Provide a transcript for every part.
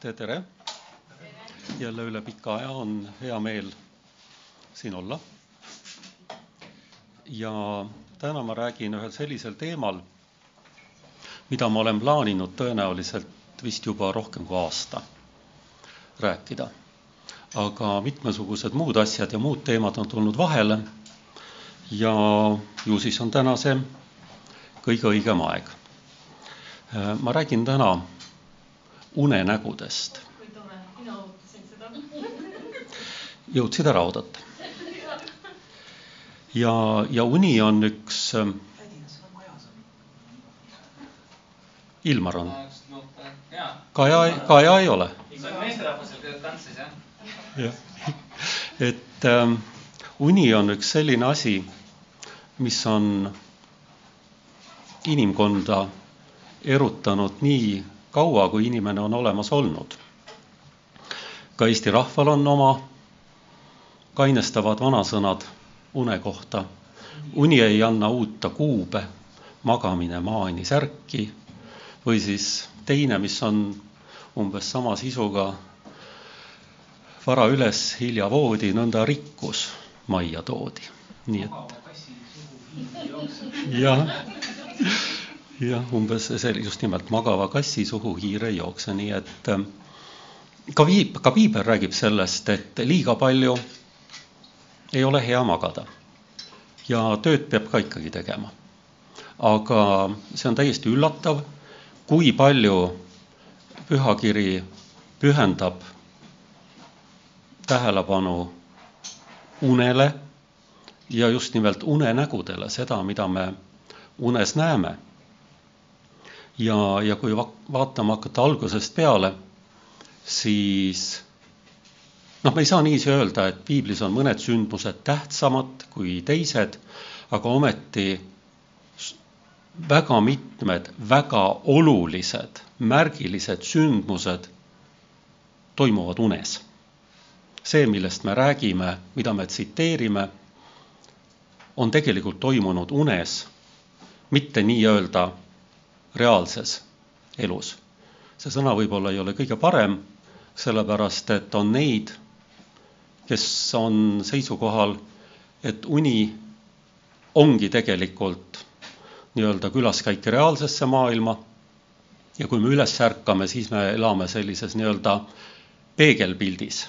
tere, tere! jälle üle pika aja on hea meel siin olla. ja täna ma räägin ühel sellisel teemal, mida ma olen plaaninud tõenäoliselt vist juba rohkem kui aasta rääkida. aga mitmesugused muud asjad ja muud teemad on tulnud vahele. ja ju siis on täna see kõige õigem aeg. ma räägin täna unenägudest. jõudsid ära oodata. ja, ja uni on üks, Ilmar on, Kaja, Kaja ei ole. jah, et ähm, uni on üks selline asi, mis on inimkonda erutanud nii kaua, kui inimene on olemas olnud. ka Eesti rahval on oma kainestavad vanasõnad une kohta. uni ei anna uuta kuube, magamine maani särki või siis teine, mis on umbes sama sisuga. vara üles, hilja voodi, nõnda rikkus majja toodi. nii et jah, jah, umbes see just nimelt magava kassi suhu hiir ei jookse, nii et ähm, ka viib, ka piibel räägib sellest, et liiga palju ei ole hea magada. ja tööd peab ka ikkagi tegema. aga see on täiesti üllatav, kui palju pühakiri pühendab tähelepanu unele ja just nimelt unenägudele, seda, mida me unes näeme. Ja, ja kui va vaatama hakata algusest peale, siis noh, me ei saa niiviisi öelda, et piiblis on mõned sündmused tähtsamad kui teised, aga ometi väga mitmed väga olulised, märgilised sündmused toimuvad unes. see, millest me räägime, mida me tsiteerime on tegelikult toimunud unes, mitte nii-öelda reaalses elus. see sõna võib-olla ei ole kõige parem, sellepärast et on neid, kes on seisukohal, et uni ongi tegelikult nii-öelda külaskäik reaalsesse maailma ja kui me üles ärkame, siis me elame sellises nii-öelda peegelpildis.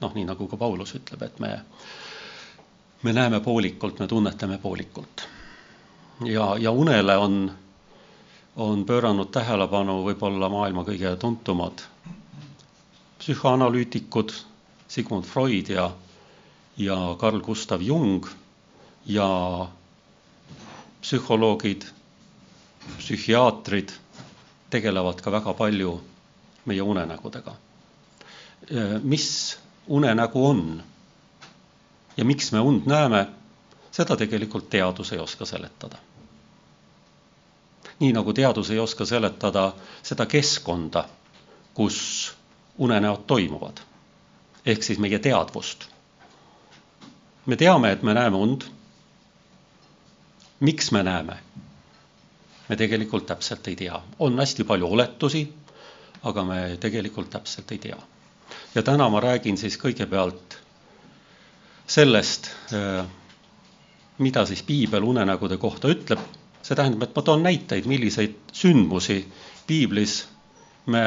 noh, nii nagu ka Paulus ütleb, et me me näeme poolikult, me tunnetame poolikult. ja, ja unele on, on pööranud tähelepanu võib-olla maailma kõige tuntumad psühhoanalüütikud Sigmund Freud ja, ja Carl Gustav Jung ja psühholoogid, psühhiaatrid tegelevad ka väga palju meie unenägudega. mis unenägu on? ja miks me und näeme, seda tegelikult teadus ei oska seletada. Nii nagu teadus ei oska seletada seda keskkonda, kus unenäod toimuvad. ehk siis meie teadvust. me teame, et me näeme und. miks me näeme? me tegelikult täpselt ei tea, on hästi palju oletusi, aga me tegelikult täpselt ei tea. ja täna ma räägin siis kõigepealt sellest, mida siis piibel unenägude kohta ütleb, see tähendab, et ma toon näiteid, milliseid sündmusi piiblis me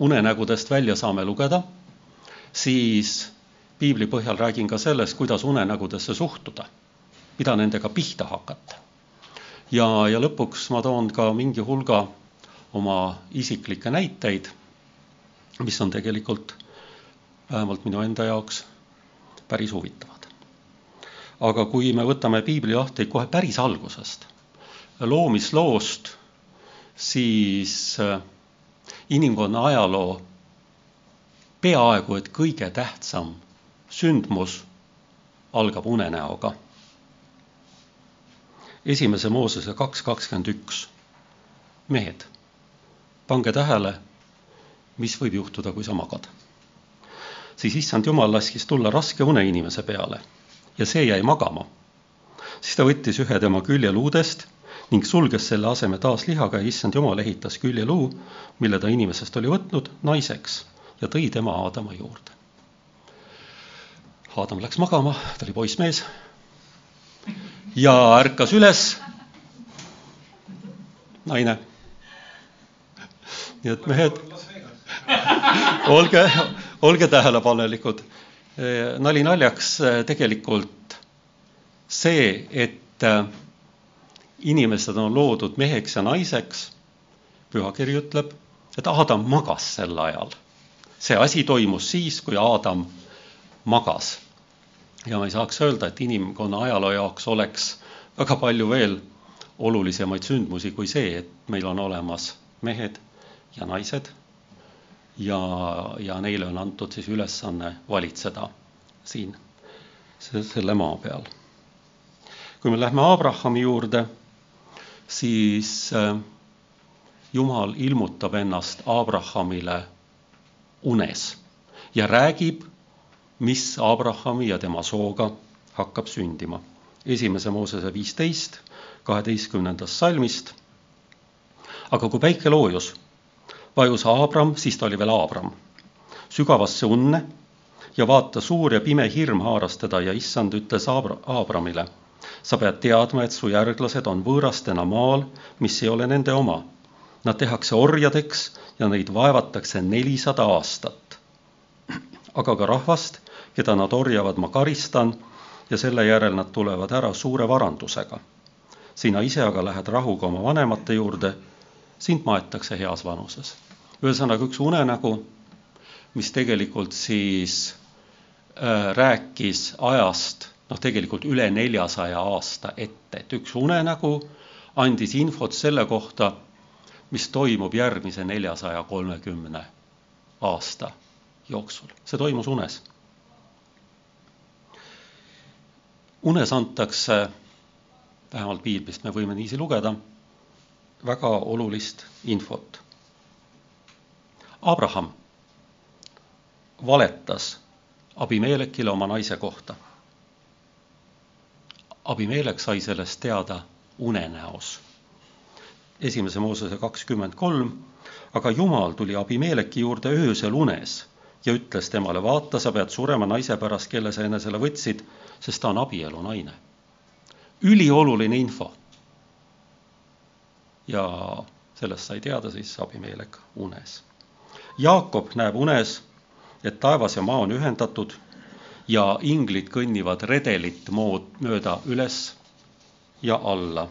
unenägudest välja saame lugeda, siis piibli põhjal räägin ka sellest, kuidas unenägudesse suhtuda, mida nendega pihta hakata. ja, ja lõpuks ma toon ka mingi hulga oma isiklikke näiteid, mis on tegelikult vähemalt minu enda jaoks päris huvitavad. aga kui me võtame piibli lahti kohe päris algusest, loomisloost, siis äh, inimkonna ajaloo peaaegu et kõige tähtsam sündmus algab unenäoga. esimese Moosese kaks kakskümmend üks. mehed, pange tähele, mis võib juhtuda, kui sa magad siis issand jumal laskis tulla raske une inimese peale ja see jäi magama. siis ta võttis ühe tema küljeluudest, ning sulges selle aseme taas lihaga ja issand jumal ehitas küljeluu, mille ta inimesest oli võtnud naiseks ja tõi tema Aadama juurde. Aadam läks magama, ta oli poissmees ja ärkas üles. naine. nii et mehed, olge, olge tähelepanelikud. nali naljaks, tegelikult see, et inimesed on loodud meheks ja naiseks, pühakiri ütleb, et Aadam magas sel ajal. see asi toimus siis, kui Aadam magas. ja ma ei saaks öelda, et inimkonna ajaloo jaoks oleks väga palju veel olulisemaid sündmusi kui see, et meil on olemas mehed ja naised ja, ja neile on antud siis ülesanne valitseda siin selle maa peal. kui me lähme Abrahami juurde, siis äh, Jumal ilmutab ennast Abrahamile unes ja räägib, mis Abrahami ja tema sooga hakkab sündima. esimese Moosese viisteist, kaheteistkümnendast salmist. aga kui päike loojus vajus Abram, siis ta oli veel Abram, sügavasse unne ja vaata, suur ja pime hirm haaras teda ja issand ütles Abra-, Abramile, sa pead teadma, et su järglased on võõrastena maal, mis ei ole nende oma. Nad tehakse orjadeks ja neid vaevatakse nelisada aastat. aga ka rahvast, keda nad orjavad, ma karistan ja selle järel nad tulevad ära suure varandusega. sina ise aga lähed rahuga oma vanemate juurde, sind maetakse heas vanuses ühesõnaga üks unenägu, mis tegelikult siis äh, rääkis ajast noh, tegelikult üle neljasaja aasta ette, et üks unenägu andis infot selle kohta, mis toimub järgmise neljasaja kolmekümne aasta jooksul. see toimus unes. unes antakse, vähemalt piiblist me võime niiviisi lugeda, väga olulist infot Abraham valetas Abimelekile oma naise kohta. Abimelek sai sellest teada unenäos. esimese Moosese kakskümmend kolm, aga Jumal tuli Abimeleki juurde öösel unes ja ütles temale, vaata, sa pead surema naise pärast, kelle sa enesele võtsid, sest ta on abielu naine. ülioluline info. ja sellest sai teada siis Abimelek unes Jaakob näeb unes, et taevas ja maa on ühendatud ja inglid kõnnivad redelit mood mööda üles ja alla.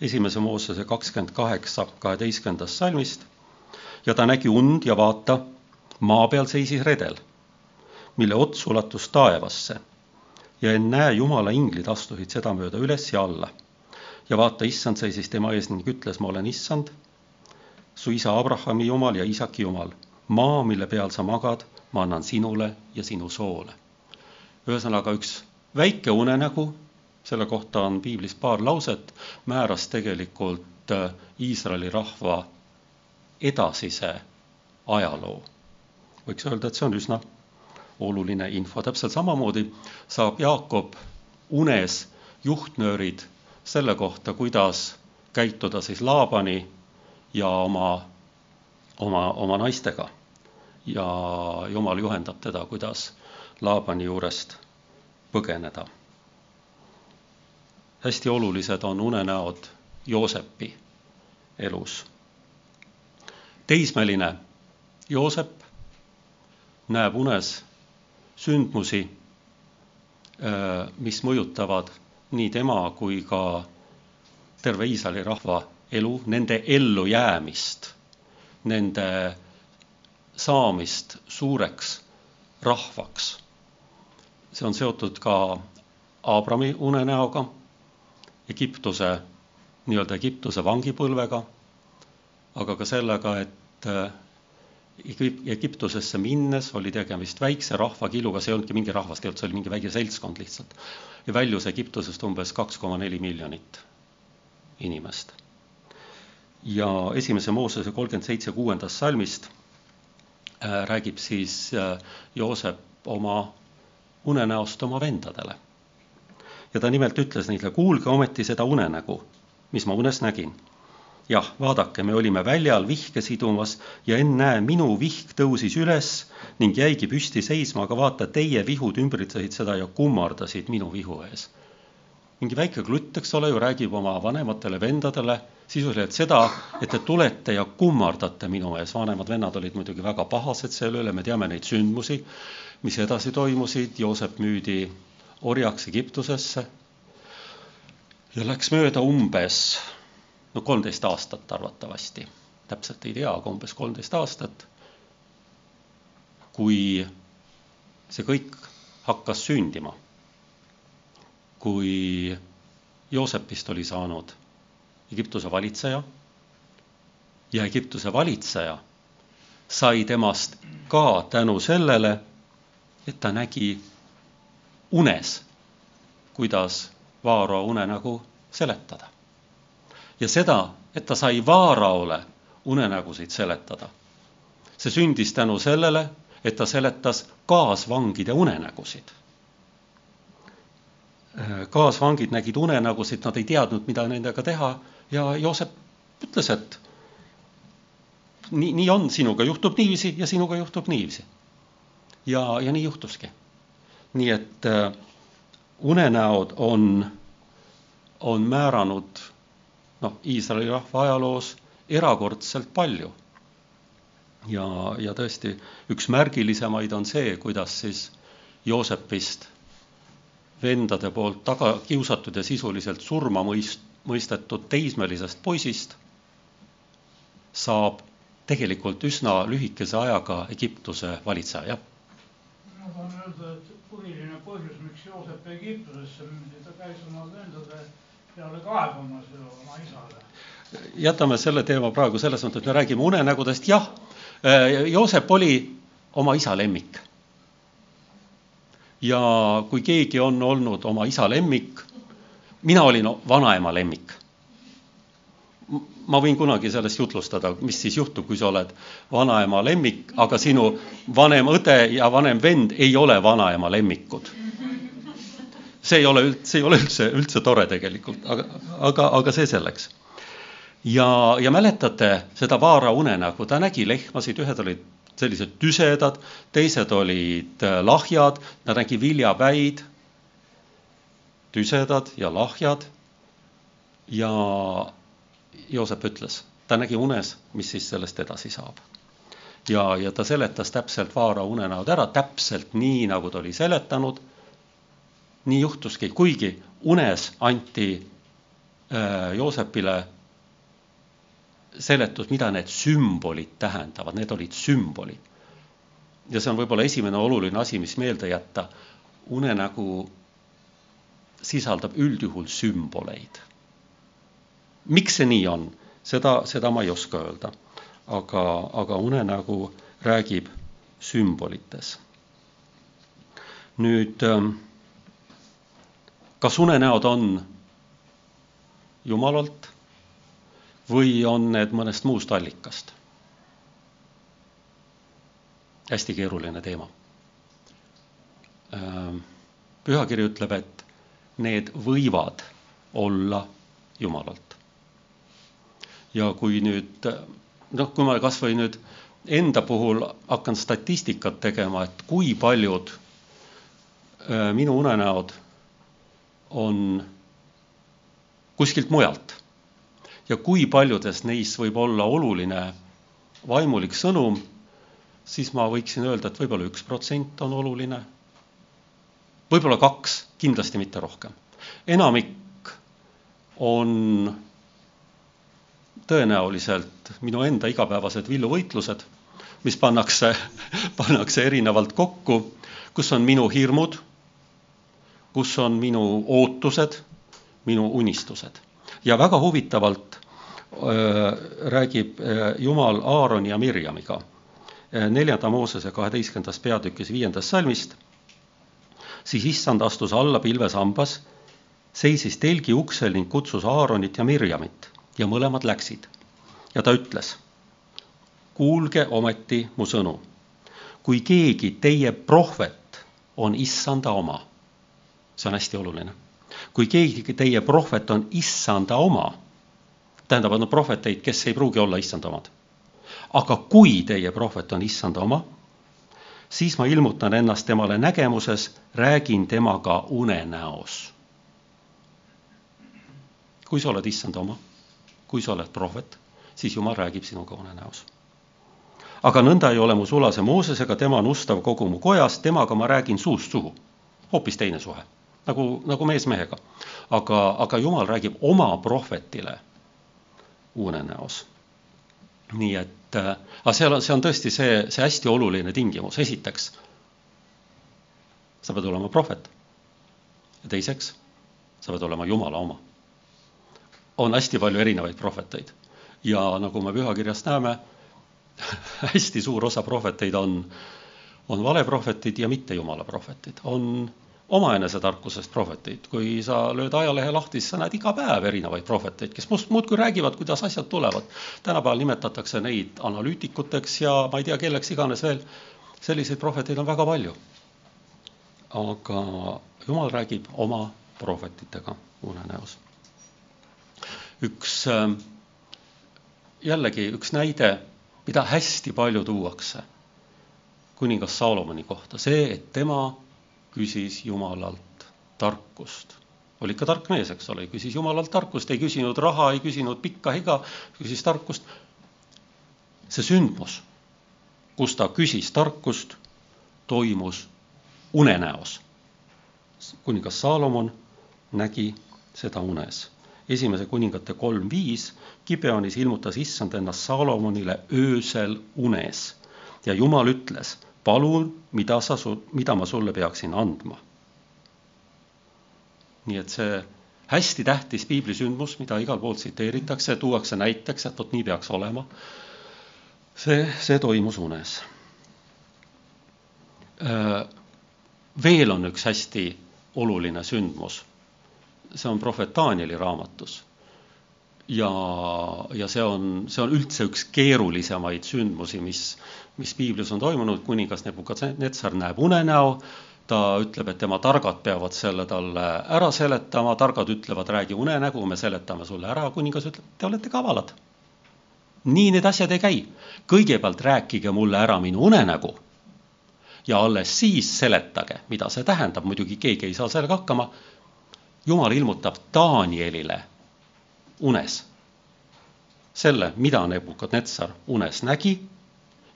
esimese Moosese kakskümmend kaheksa, kaheteistkümnendast salmist ja ta nägi und ja vaata, maa peal seisis redel, mille ots ulatus taevasse ja ennäe, Jumala inglid astusid sedamööda üles ja alla. ja vaata, issand seisis tema ees ning ütles, ma olen issand su isa Abrahami jumal ja isaki jumal. maa, mille peal sa magad, ma annan sinule ja sinu soole. ühesõnaga üks väike unenägu, selle kohta on piiblis paar lauset, määras tegelikult äh, Iisraeli rahva edasise ajaloo. võiks öelda, et see on üsna oluline info, täpselt samamoodi saab Jaakob unes juhtnöörid selle kohta, kuidas käituda siis Laabani ja oma, oma, oma naistega. Ja Jumal juhendab teda, kuidas Laabani juurest põgeneda. hästi olulised on unenäod Joosepi elus. teismeline Joosep näeb unes sündmusi, äh, mis mõjutavad nii tema kui ka terve Iisraeli rahva elu, nende ellujäämist, nende saamist suureks rahvaks. see on seotud ka Abrami unenäoga, Egiptuse, nii-öelda Egiptuse vangipõlvega, aga ka sellega, et äh, Egiptusesse minnes oli tegemist väikse rahvakiluga, see ei olnudki mingi rahvas, tegelikult see oli mingi väike seltskond lihtsalt. ja väljus Egiptusest umbes kaks koma neli miljonit inimest ja esimese Moosese kolmkümmend seitse kuuendast salmist räägib siis äh, Joosep oma unenäost oma vendadele. ja ta nimelt ütles neile, kuulge ometi seda unenägu, mis ma unes nägin. jah, vaadake, me olime väljal vihke sidumas ja ennäe, minu vihk tõusis üles ning jäigi püsti seisma, aga vaata, teie vihud ümbritsesid seda ja kummardasid minu vihu ees. Mingi väike klutt, eks ole ju, räägib oma vanematele vendadele sisuliselt seda, et te tulete ja kummardate minu ees, vanemad vennad olid muidugi väga pahased selle üle, me teame neid sündmusi, mis edasi toimusid, Joosep müüdi orjaks Egiptusesse ja läks mööda umbes no kolmteist aastat arvatavasti, täpselt ei tea, aga umbes kolmteist aastat, kui see kõik hakkas sündima. Kui Joosepist oli saanud Egiptuse valitseja ja Egiptuse valitseja sai temast ka tänu sellele, et ta nägi unes, kuidas Vaaro unenägu seletada. ja seda, et ta sai Vaaraole unenägusid seletada, see sündis tänu sellele, et ta seletas kaasvangide unenägusid. Kaasvangid nägid unenägusid, nad ei teadnud, mida nendega teha ja Joosep ütles, et nii, nii on, sinuga juhtub niiviisi ja sinuga juhtub niiviisi. ja, ja nii juhtuski. nii et äh, unenäod on, on määranud noh, Iisraeli rahva ajaloos erakordselt palju. ja, ja tõesti, üks märgilisemaid on see, kuidas siis Joosepist vendade poolt taga kiusatud ja sisuliselt surma mõist-, mõistetud teismelisest poisist saab tegelikult üsna lühikese ajaga Egiptuse valitseja, ma saan öelda, et põhiline põhjus, miks Joosep Egiptusesse mindi, ta käis oma vendade peale kaebamas ju oma isale. jätame selle teema praegu selles mõttes, et me räägime unenägudest, jah, Joosep oli oma isa lemmik. Ja kui keegi on olnud oma isa lemmik, mina olin vanaema lemmik. ma võin kunagi sellest jutlustada, mis siis juhtub, kui sa oled vanaema lemmik, aga sinu vanem õde ja vanem vend ei ole vanaema lemmikud. see ei ole üldse, see ei ole üldse, üldse tore tegelikult, aga, aga, aga see selleks. ja, ja mäletate seda Vaara unenägu, ta nägi lehmasid, ühed olid sellised tüsedad, teised olid lahjad, ta nägi viljapäid tüsedad ja lahjad. ja Joosep ütles, ta nägi unes, mis siis sellest edasi saab. ja, ja ta seletas täpselt Vaara unenäod ära, täpselt nii, nagu ta oli seletanud. nii juhtuski, kuigi unes anti äh, Joosepile seletus, mida need sümbolid tähendavad, need olid sümbolid. ja see on võib-olla esimene oluline asi, mis meelde jätta. unenägu sisaldab üldjuhul sümboleid. miks see nii on, seda, seda ma ei oska öelda. aga, aga unenägu räägib sümbolites. nüüd, ähm, kas unenäod on Jumalalt või on need mõnest muust allikast? hästi keeruline teema. Pühakiri ütleb, et need võivad olla Jumalalt. ja kui nüüd noh, kui ma kas või nüüd enda puhul hakkan statistikat tegema, et kui paljud minu unenäod on kuskilt mujalt ja kui paljudes neist võib olla oluline vaimulik sõnum, siis ma võiksin öelda, et võib-olla üks protsent on oluline. võib-olla kaks kindlasti mitte rohkem. enamik on tõenäoliselt minu enda igapäevased villuvõitlused, mis pannakse, pannakse erinevalt kokku, kus on minu hirmud, kus on minu ootused, minu unistused. Ja väga huvitavalt äh, räägib äh, Jumal Aaroni ja Mirjamiga neljanda Moosese kaheteistkümnendas peatükis viiendast salmist siis issand astus alla pilvesambas, seisis telgi uksel ning kutsus Aaronit ja Mirjamit ja mõlemad läksid. ja ta ütles, kuulge ometi mu sõnu. kui keegi teie prohvet on issanda oma, see on hästi oluline, kui keegi teie prohvet on issanda oma, tähendab, on prohveteid, kes ei pruugi olla issanda omad. aga kui teie prohvet on issanda oma, siis ma ilmutan ennast temale nägemuses, räägin temaga unenäos. kui sa oled issanda oma, kui sa oled prohvet, siis Jumal räägib sinuga unenäos aga nõnda ei ole mu sulase Moosesega, tema on ustav kogu mu kojas, temaga ma räägin suust suhu. hoopis teine suhe, nagu, nagu mees mehega. aga, aga Jumal räägib oma prohvetile unenäos. nii et, äh, aga seal on, see on tõesti see, see hästi oluline tingimus, esiteks, sa pead olema prohvet. ja teiseks, sa pead olema Jumala oma. on hästi palju erinevaid prohveteid ja nagu me pühakirjast näeme hästi suur osa prohveteid on, on valeprohvetid ja mitte jumala prohvetid, on omaenese tarkusest prohveteid, kui sa lööd ajalehe lahti, siis sa näed iga päev erinevaid prohveteid, kes must muudkui räägivad, kuidas asjad tulevad. tänapäeval nimetatakse neid analüütikuteks ja ma ei tea, kelleks iganes veel. selliseid prohveteid on väga palju. aga Jumal räägib oma prohvetitega unenäos. üks jällegi üks näide mida hästi palju tuuakse kuningas Saalomoni kohta, see, et tema küsis Jumalalt tarkust. oli ikka tark mees, eks ole, küsis Jumalalt tarkust, ei küsinud raha, ei küsinud pikka iga, küsis tarkust. see sündmus, kus ta küsis tarkust, toimus unenäos. kuningas Saalomon nägi seda unes esimese kuningate kolm viis, Gibeonis ilmutas issand ennast Saalomonile öösel unes ja Jumal ütles, palun, mida sa, mida ma sulle peaksin andma. nii et see hästi tähtis piiblisündmus, mida igal pool tsiteeritakse, tuuakse näiteks, et vot nii peaks olema. see, see toimus unes. veel on üks hästi oluline sündmus see on prohvet Danieli raamatus. Ja, ja see on, see on üldse üks keerulisemaid sündmusi, mis, mis piiblis on toimunud, kuningas Nebukadnetsar näeb unenäo, ta ütleb, et tema targad peavad selle talle ära seletama, targad ütlevad, räägi unenägu, me seletame sulle ära, kuningas ütleb, te olete kavalad. nii need asjad ei käi. kõigepealt rääkige mulle ära minu unenägu ja alles siis seletage, mida see tähendab, muidugi keegi ei saa sellega hakkama. Jumal ilmutab Danielile unes selle, mida Nebukadnetsar unes nägi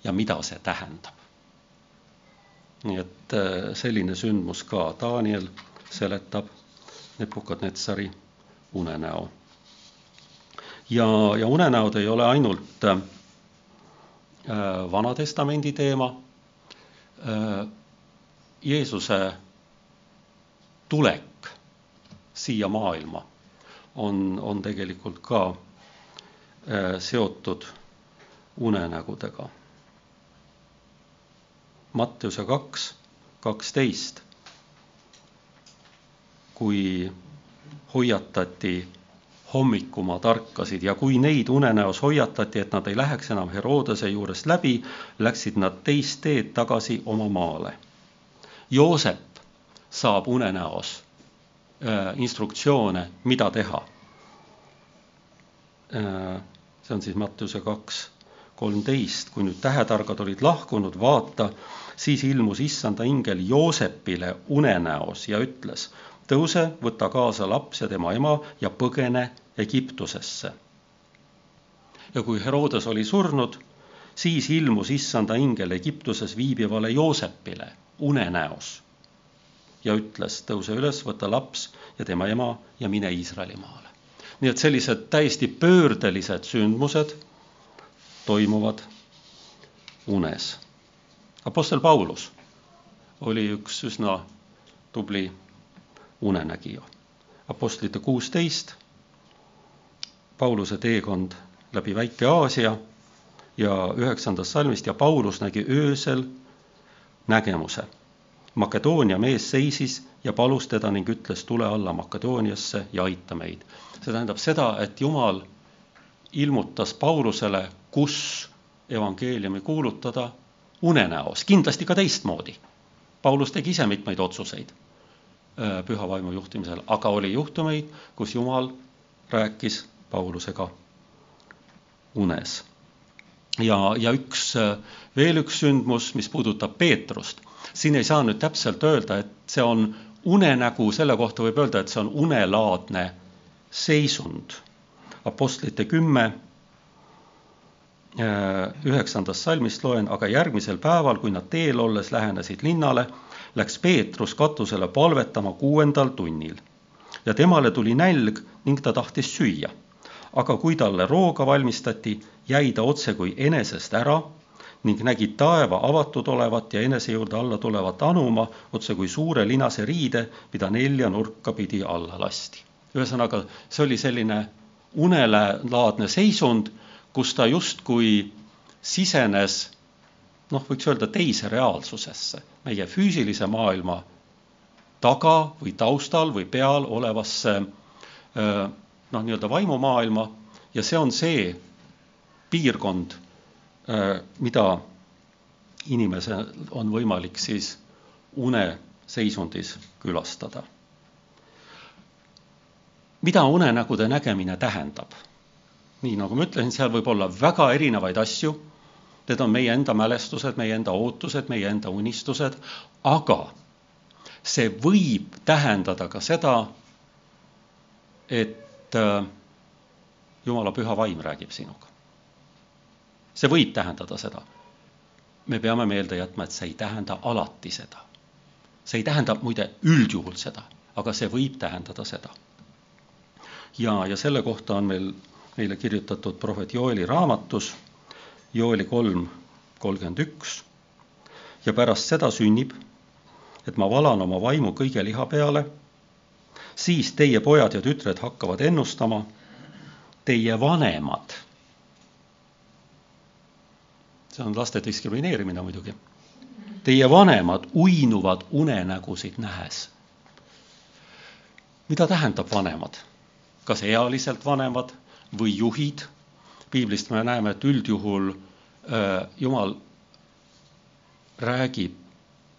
ja mida see tähendab. nii et äh, selline sündmus ka, Daniel seletab Nebukadnetsari unenäo. ja, ja unenäod ei ole ainult äh, Vana-testamendi teema äh,, Jeesuse tulek siia maailma on, on tegelikult ka äh, seotud unenägudega. Mattiuse kaks, kaksteist, kui hoiatati hommikumaa tarkasid ja kui neid unenäos hoiatati, et nad ei läheks enam Herodese juurest läbi, läksid nad teist teed tagasi oma maale. Joosep saab unenäos instruktsioone, mida teha. Äh, see on siis Mattiuse kaks kolmteist, kui nüüd tähetargad olid lahkunud, vaata, siis ilmus issanda ingel Joosepile unenäos ja ütles, tõuse, võta kaasa laps ja tema ema ja põgene Egiptusesse. ja kui Herodes oli surnud, siis ilmus issanda ingel Egiptuses viibivale Joosepile unenäos ja ütles, tõuse üles, võta laps ja tema ema ja mine Iisraelimaale. nii et sellised täiesti pöördelised sündmused toimuvad unes. Apostel Paulus oli üks üsna tubli unenägija. Apostlite kuusteist, Pauluse teekond läbi Väike-Aasia ja üheksandast salmist ja Paulus nägi öösel nägemuse Makedoonia mees seisis ja palus teda ning ütles, tule alla Makedooniasse ja aita meid. see tähendab seda, et Jumal ilmutas Paulusele, kus evangeeliumi kuulutada unenäos, kindlasti ka teistmoodi. Paulus tegi ise mitmeid otsuseid. äh, püha vaimu juhtimisel, aga oli juhtumeid, kus Jumal rääkis Paulusega unes. ja, ja üks, äh, veel üks sündmus, mis puudutab Peetrust. Siin ei saa nüüd täpselt öelda, et see on unenägu, selle kohta võib öelda, et see on unelaadne seisund. Apostlite kümme Äh, üheksandast salmist loen, aga järgmisel päeval, kui nad teel olles lähenesid linnale, läks Peetrus katusele palvetama kuuendal tunnil. ja temale tuli nälg ning ta tahtis süüa. aga kui talle rooga valmistati, jäi ta otsekui enesest ära ning nägi taeva avatud olevat ja enese juurde alla tulevat anuma, otsekui suure linase riide, mida nelja nurka pidi alla lasti. ühesõnaga, see oli selline unelaadne seisund kus ta justkui sisenes noh, võiks öelda teise reaalsusesse, meie füüsilise maailma taga või taustal või peal olevasse noh, nii-öelda vaimumaailma ja see on see piirkond, mida inimesel on võimalik siis uneseisundis külastada. mida unenägude nägemine tähendab? nii nagu ma ütlesin, seal võib olla väga erinevaid asju. Need on meie enda mälestused, meie enda ootused, meie enda unistused, aga see võib tähendada ka seda, et äh, Jumala püha vaim räägib sinuga. See võib tähendada seda. me peame meelde jätma, et see ei tähenda alati seda. see ei tähenda muide üldjuhul seda, aga see võib tähendada seda. ja, ja selle kohta on meil meile kirjutatud prohvet Joeli raamatus, Joeli kolm, kolmkümmend üks. ja pärast seda sünnib, et ma valan oma vaimu kõige liha peale, siis teie pojad ja tütred hakkavad ennustama, teie vanemad. See on laste diskrimineerimine muidugi. Teie vanemad uinuvad unenägusid nähes. mida tähendab vanemad? kas ealiselt vanemad või juhid. piiblist me näeme, et üldjuhul äh, Jumal räägib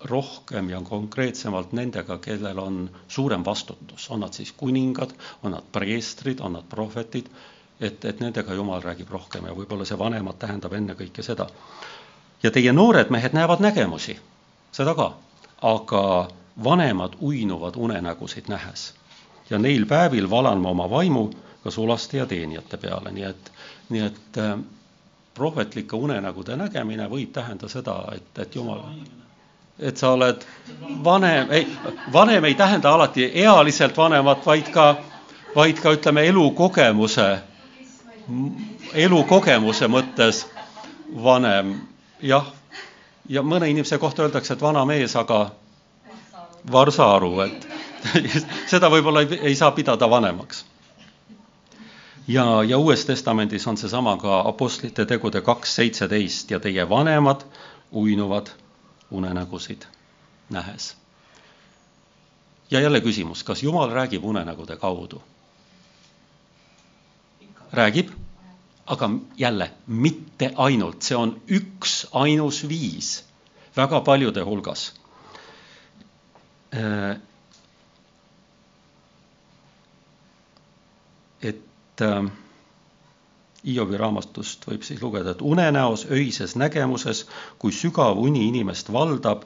rohkem ja konkreetsemalt nendega, kellel on suurem vastutus, on nad siis kuningad, on nad preestrid, on nad prohvetid, et, et nendega Jumal räägib rohkem ja võib-olla see vanemad tähendab ennekõike seda. ja teie noored mehed näevad nägemusi, seda ka, aga vanemad uinuvad unenägusid nähes. ja neil päevil valan ma oma vaimu ka sulaste ja teenijate peale, nii et, nii et äh, prohvetlike unenägude nägemine võib tähenda seda, et, et jumal, et sa oled vanem, ei, vanem ei tähenda alati ealiselt vanemat, vaid ka, vaid ka ütleme, elukogemuse, elukogemuse mõttes vanem, jah. ja mõne inimese kohta öeldakse, et vana mees, aga Varsaaru, et seda võib-olla ei, ei saa pidada vanemaks ja, ja Uues Testamendis on seesama ka Apostlite tegude kaks seitseteist ja teie vanemad uinuvad unenägusid nähes. ja jälle küsimus, kas Jumal räägib unenägude kaudu? Räägib, aga jälle mitte ainult, see on üks ainus viis väga paljude hulgas. Äh, et äh, Hiobi raamatust võib siis lugeda, et unenäos, öises nägemuses, kui sügav uni inimest valdab,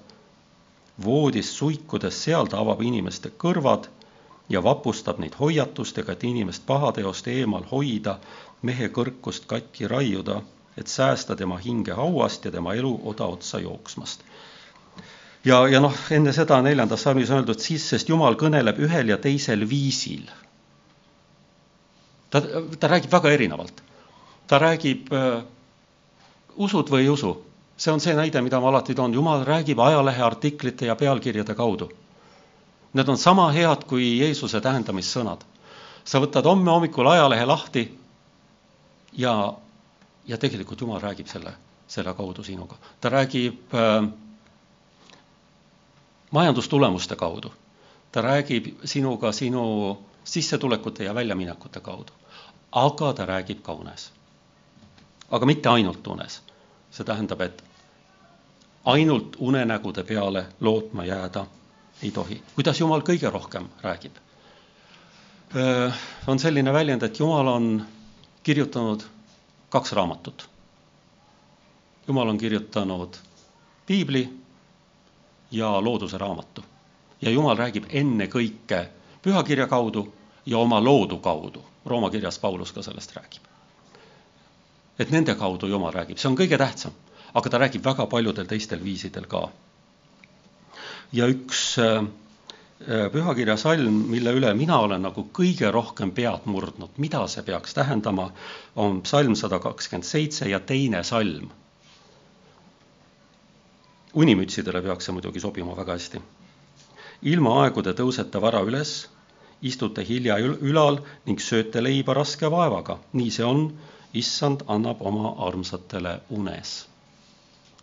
voodis suikudes, seal ta avab inimeste kõrvad ja vapustab neid hoiatustega, et inimest pahateost eemal hoida, mehe kõrkust katki raiuda, et säästa tema hinge hauast ja tema elu oda otsa jooksmast. ja, ja noh, enne seda neljandas salmis on öeldud siis, sest Jumal kõneleb ühel ja teisel viisil ta, ta räägib väga erinevalt. ta räägib äh, usud või ei usu, see on see näide, mida ma alati toon, jumal räägib ajaleheartiklite ja pealkirjade kaudu. Need on sama head kui Jeesuse tähendamissõnad. sa võtad homme hommikul ajalehe lahti ja, ja tegelikult Jumal räägib selle, selle kaudu sinuga. ta räägib äh, majandustulemuste kaudu. ta räägib sinuga sinu sissetulekute ja väljaminekute kaudu. aga ta räägib ka unes. aga mitte ainult unes. see tähendab, et ainult unenägude peale lootma jääda ei tohi. kuidas Jumal kõige rohkem räägib? on selline väljend, et Jumal on kirjutanud kaks raamatut. Jumal on kirjutanud piibli ja looduse raamatu. ja Jumal räägib ennekõike pühakirja kaudu ja oma loodu kaudu. Rooma kirjas Paulus ka sellest räägib. et nende kaudu Jumal räägib, see on kõige tähtsam, aga ta räägib väga paljudel teistel viisidel ka. Ja üks äh, pühakirja salm, mille üle mina olen nagu kõige rohkem pead murdnud, mida see peaks tähendama, on psalm sada kakskümmend seitse ja teine salm. unimütsidele peaks see muidugi sobima väga hästi. ilma aegude tõusete vara üles istute hilja ülal ning sööte leiba raske vaevaga. nii see on, issand annab oma armsatele unes.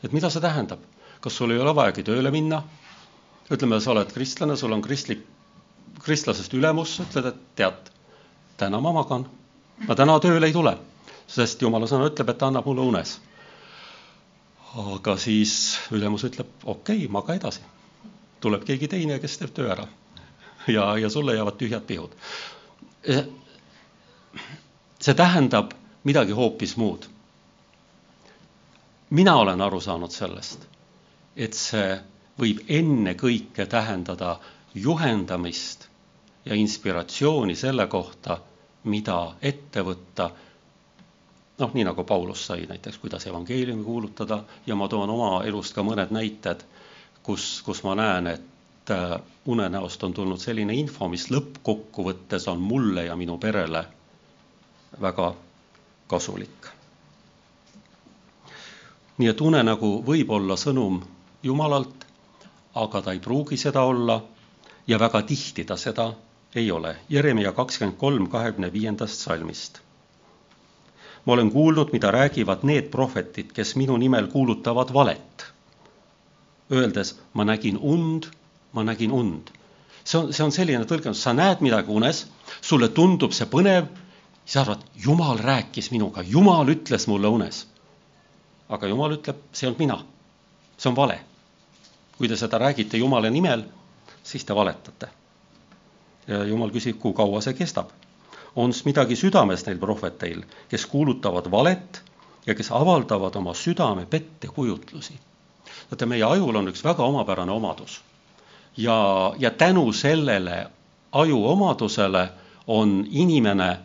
et mida see tähendab? kas sul ei ole vajagi tööle minna? Ütleme, sa oled kristlane, sul on kristlik, kristlasest ülemus, ütled, et tead, täna ma magan, ma täna tööle ei tule, sest jumala sõna ütleb, et ta annab mulle unes. aga siis ülemus ütleb, okei okay,, maga edasi. tuleb keegi teine, kes teeb töö ära ja, ja sulle jäävad tühjad pihud. see tähendab midagi hoopis muud. mina olen aru saanud sellest, et see võib ennekõike tähendada juhendamist ja inspiratsiooni selle kohta, mida ette võtta. noh, nii nagu Paulus sai näiteks, kuidas evangeeliumi kuulutada ja ma toon oma elust ka mõned näited, kus, kus ma näen, et äh, unenäost on tulnud selline info, mis lõppkokkuvõttes on mulle ja minu perele väga kasulik. nii et unenägu võib olla sõnum Jumalalt, aga ta ei pruugi seda olla ja väga tihti ta seda ei ole. Jeremia kakskümmend kolm kahekümne viiendast salmist. ma olen kuulnud, mida räägivad need prohvetid, kes minu nimel kuulutavad valet, öeldes ma nägin und ma nägin und. see on, see on selline tõlgendus, sa näed midagi unes, sulle tundub see põnev, sa arvad, jumal rääkis minuga, jumal ütles mulle unes. aga jumal ütleb, see ei olnud mina. see on vale. Kui te seda räägite Jumala nimel, siis te valetate. ja Jumal küsib, kui kaua see kestab. on midagi südames neil prohveteil, kes kuulutavad valet ja kes avaldavad oma südame pettekujutlusi. vaata, meie ajul on üks väga omapärane omadus ja, ja tänu sellele ajuomadusele on inimene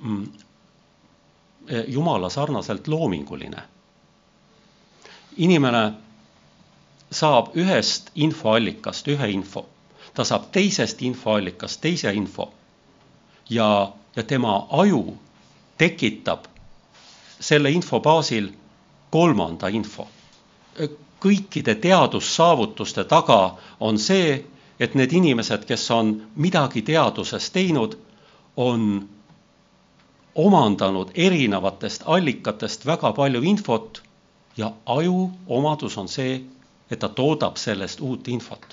mm, jumala sarnaselt loominguline. inimene saab ühest infoallikast ühe info, ta saab teisest infoallikast teise info. Ja, ja tema aju tekitab selle info baasil kolmanda info. Kõikide teadussaavutuste taga on see, et need inimesed, kes on midagi teaduses teinud, on omandanud erinevatest allikatest väga palju infot ja aju omadus on see, et ta toodab sellest uut infot.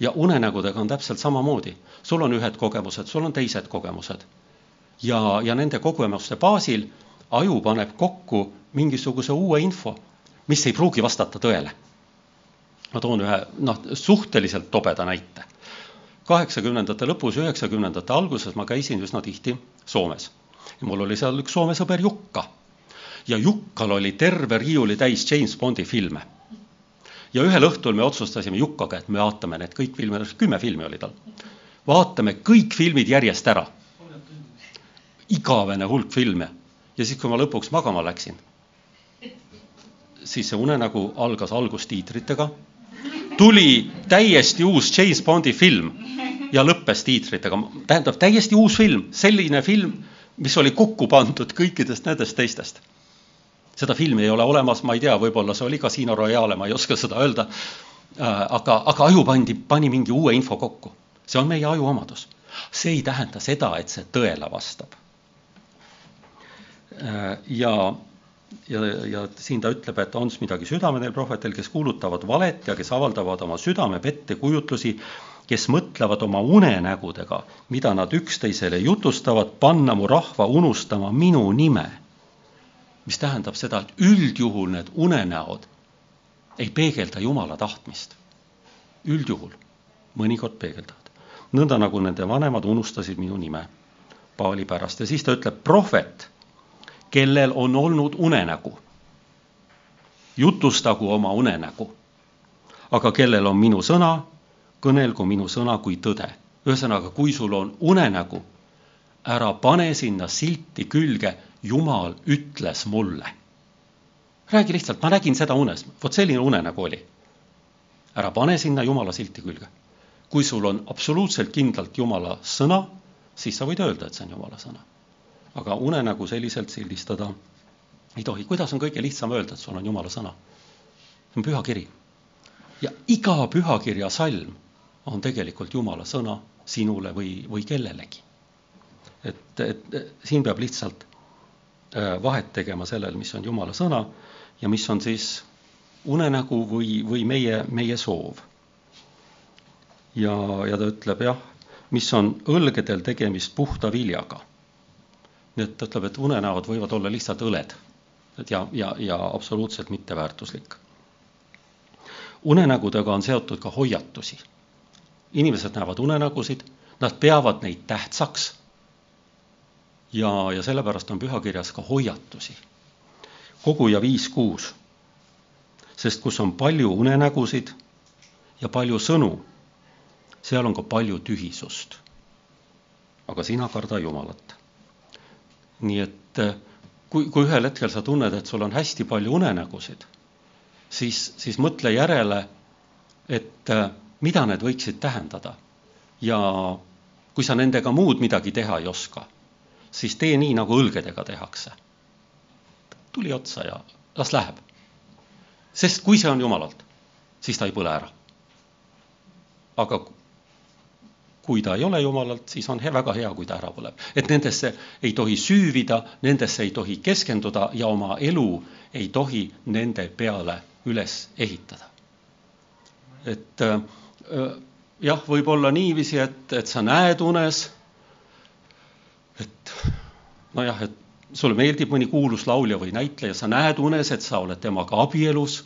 ja unenägudega on täpselt samamoodi, sul on ühed kogemused, sul on teised kogemused. ja, ja nende kogemuste baasil aju paneb kokku mingisuguse uue info mis ei pruugi vastata tõele. ma toon ühe noh, suhteliselt tobeda näite. kaheksakümnendate lõpus, üheksakümnendate alguses ma käisin üsna tihti Soomes. ja mul oli seal üks Soome sõber Jukka. ja Jukkal oli terve riiulitäis James Bondi filme. Ja ühel õhtul me otsustasime Jukkaga, et me vaatame need kõik filmid, kümme filmi oli tal. vaatame kõik filmid järjest ära. igavene hulk filme. ja siis, kui ma lõpuks magama läksin siis see unenägu algas algustiitritega, tuli täiesti uus James Bondi film ja lõppes tiitritega, tähendab täiesti uus film, selline film, mis oli kokku pandud kõikidest nendest teistest. Seda filmi ei ole olemas, ma ei tea, võib-olla see oli Casino Royale, ma ei oska seda öelda. Äh, aga, aga aju pandi, pani mingi uue info kokku, see on meie aju omadus. see ei tähenda seda, et see tõele vastab. Äh, ja ja, ja siin ta ütleb, et on midagi südame neil prohvetel, kes kuulutavad valet ja kes avaldavad oma südame pettekujutlusi, kes mõtlevad oma unenägudega, mida nad üksteisele jutustavad, panna mu rahva unustama minu nime. Mis tähendab seda, et üldjuhul need unenäod ei peegelda Jumala tahtmist. üldjuhul, mõnikord peegeldavad. nõnda nagu nende vanemad unustasid minu nime Paali pärast ja siis ta ütleb, prohvet, kellel on olnud unenägu, jutustagu oma unenägu, aga kellel on minu sõna, kõnelgu minu sõna kui tõde. ühesõnaga, kui sul on unenägu, ära pane sinna silti külge, Jumal ütles mulle. räägi lihtsalt, ma nägin seda unes, vot selline unenägu oli. ära pane sinna Jumala silti külge. kui sul on absoluutselt kindlalt Jumala sõna, siis sa võid öelda, et see on Jumala sõna. aga unenägu selliselt sildistada ei tohi. kuidas on kõige lihtsam öelda, et sul on Jumala sõna? see on pühakiri. ja iga pühakirja salm on tegelikult Jumala sõna sinule või, või kellelegi. et, et siin peab lihtsalt vahet tegema sellel, mis on Jumala sõna ja mis on siis unenägu või, või meie, meie soov. ja, ja ta ütleb jah, mis on õlgedel tegemist puhta viljaga. nii et ta ütleb, et unenäod võivad olla lihtsalt õled ja, ja, ja absoluutselt mitteväärtuslik. unenägudega on seotud ka hoiatusi. inimesed näevad unenägusid, nad peavad neid tähtsaks. Ja, ja sellepärast on pühakirjas ka hoiatusi. koguja viis kuus. sest kus on palju unenägusid ja palju sõnu, seal on ka palju tühisust. aga sina karda Jumalat. nii et kui, kui ühel hetkel sa tunned, et sul on hästi palju unenägusid, siis, siis mõtle järele, et äh, mida need võiksid tähendada. ja kui sa nendega muud midagi teha ei oska, siis tee nii, nagu õlgedega tehakse. tuli otsa ja las läheb. sest kui see on Jumalalt, siis ta ei põle ära. aga kui ta ei ole jumalalt, siis on väga hea, kui ta ära põleb. et nendesse ei tohi süüvida, nendesse ei tohi keskenduda ja oma elu ei tohi nende peale üles ehitada. et äh, jah, võib olla niiviisi, et, et sa näed unes, et nojah, et sulle meeldib mõni kuulus laulja või näitleja, sa näed unes, et sa oled temaga abielus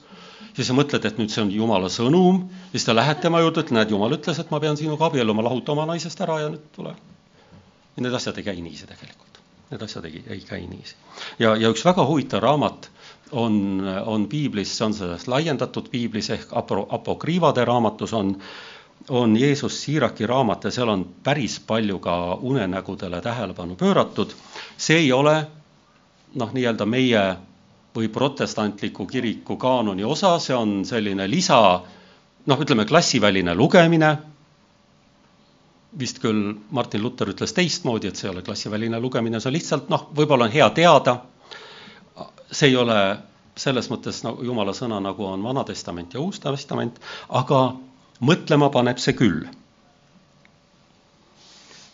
siis sa mõtled, et nüüd see on jumala sõnum, siis sa lähed tema juurde, ütled, näed, jumal ütles, et ma pean sinuga abielluma, lahuta oma naisest ära ja nüüd tule. ja need asjad ei käi niiviisi tegelikult, need asjad ei, ei käi niiviisi. ja, ja üks väga huvitav raamat on, on piiblis, see on sellest laiendatud piiblis ehk apo, apokriivade raamatus on, on Jeesus Siiraki raamat ja seal on päris palju ka unenägudele tähelepanu pööratud. see ei ole noh, nii-öelda meie või protestantliku kiriku kaanoni osa, see on selline lisa, noh, ütleme klassiväline lugemine, vist küll Martin Luther ütles teistmoodi, et see ei ole klassiväline lugemine, see on lihtsalt noh, võib-olla on hea teada, see ei ole selles mõttes nagu jumala sõna, nagu on Vana Testament ja Uus Testament, aga mõtlema paneb see küll.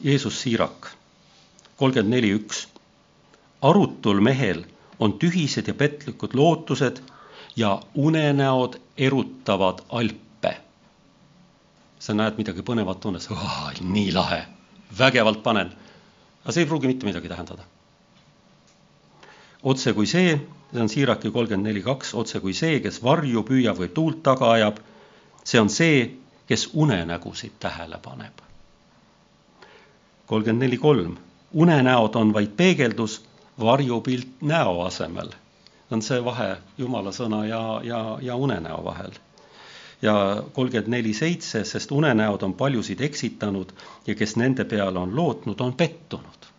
Jeesus Siirak, kolmkümmend neli üks. arutul mehel on tühised ja petlikud lootused ja unenäod erutavad alpe. sa näed midagi põnevat unes, nii lahe, vägevalt panen. aga see ei pruugi mitte midagi tähendada. otse kui see, see on Siiraki kolmkümmend neli kaks, otse kui see, kes varju püüab või tuult taga ajab, see on see, kes unenägusid tähele paneb. kolmkümmend neli kolm, unenäod on vaid peegeldus varjupilt näo asemel. on see vahe jumala sõna ja, ja, ja unenäo vahel. ja kolmkümmend neli seitse, sest unenäod on paljusid eksitanud ja kes nende peale on lootnud, on pettunud.